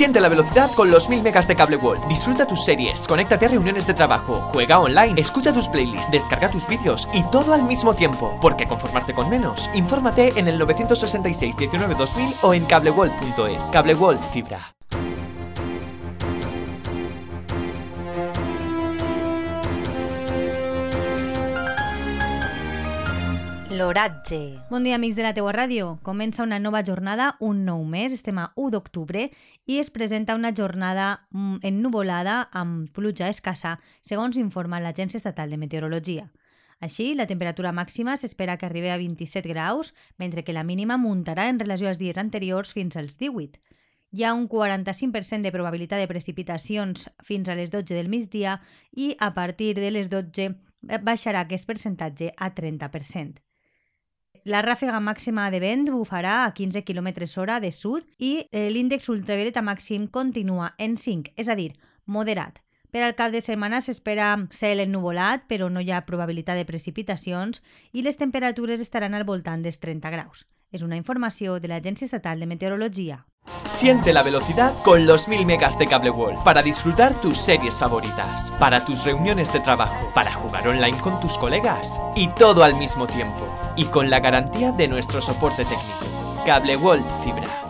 Siente la velocidad con los 1000 megas de Cable World. Disfruta tus series, conéctate a reuniones de trabajo, juega online, escucha tus playlists, descarga tus vídeos y todo al mismo tiempo. Porque conformarte con menos, infórmate en el 966 19 2000 o en cableworld.es. Cable World Fibra. L'oratge. Bon dia, amics de la teua ràdio. Comença una nova jornada, un nou mes, estem a 1 d'octubre, i es presenta una jornada mm, ennuvolada amb pluja escassa, segons informa l'Agència Estatal de Meteorologia. Així, la temperatura màxima s'espera que arribi a 27 graus, mentre que la mínima muntarà en relació als dies anteriors fins als 18. Hi ha un 45% de probabilitat de precipitacions fins a les 12 del migdia i a partir de les 12 baixarà aquest percentatge a 30%. La ràfega màxima de vent bufarà a 15 km hora de sud i eh, l'índex ultravioleta màxim continua en 5, és a dir, moderat. Per al cap de setmana s'espera cel ennuvolat, però no hi ha probabilitat de precipitacions i les temperatures estaran al voltant dels 30 graus. És una informació de l'Agència Estatal de Meteorologia. Siente la velocidad con los 1000 megas de Cable World para disfrutar tus series favoritas, para tus reuniones de trabajo, para jugar online con tus colegas y todo al mismo tiempo y con la garantía de nuestro soporte técnico. Cable World Fibra.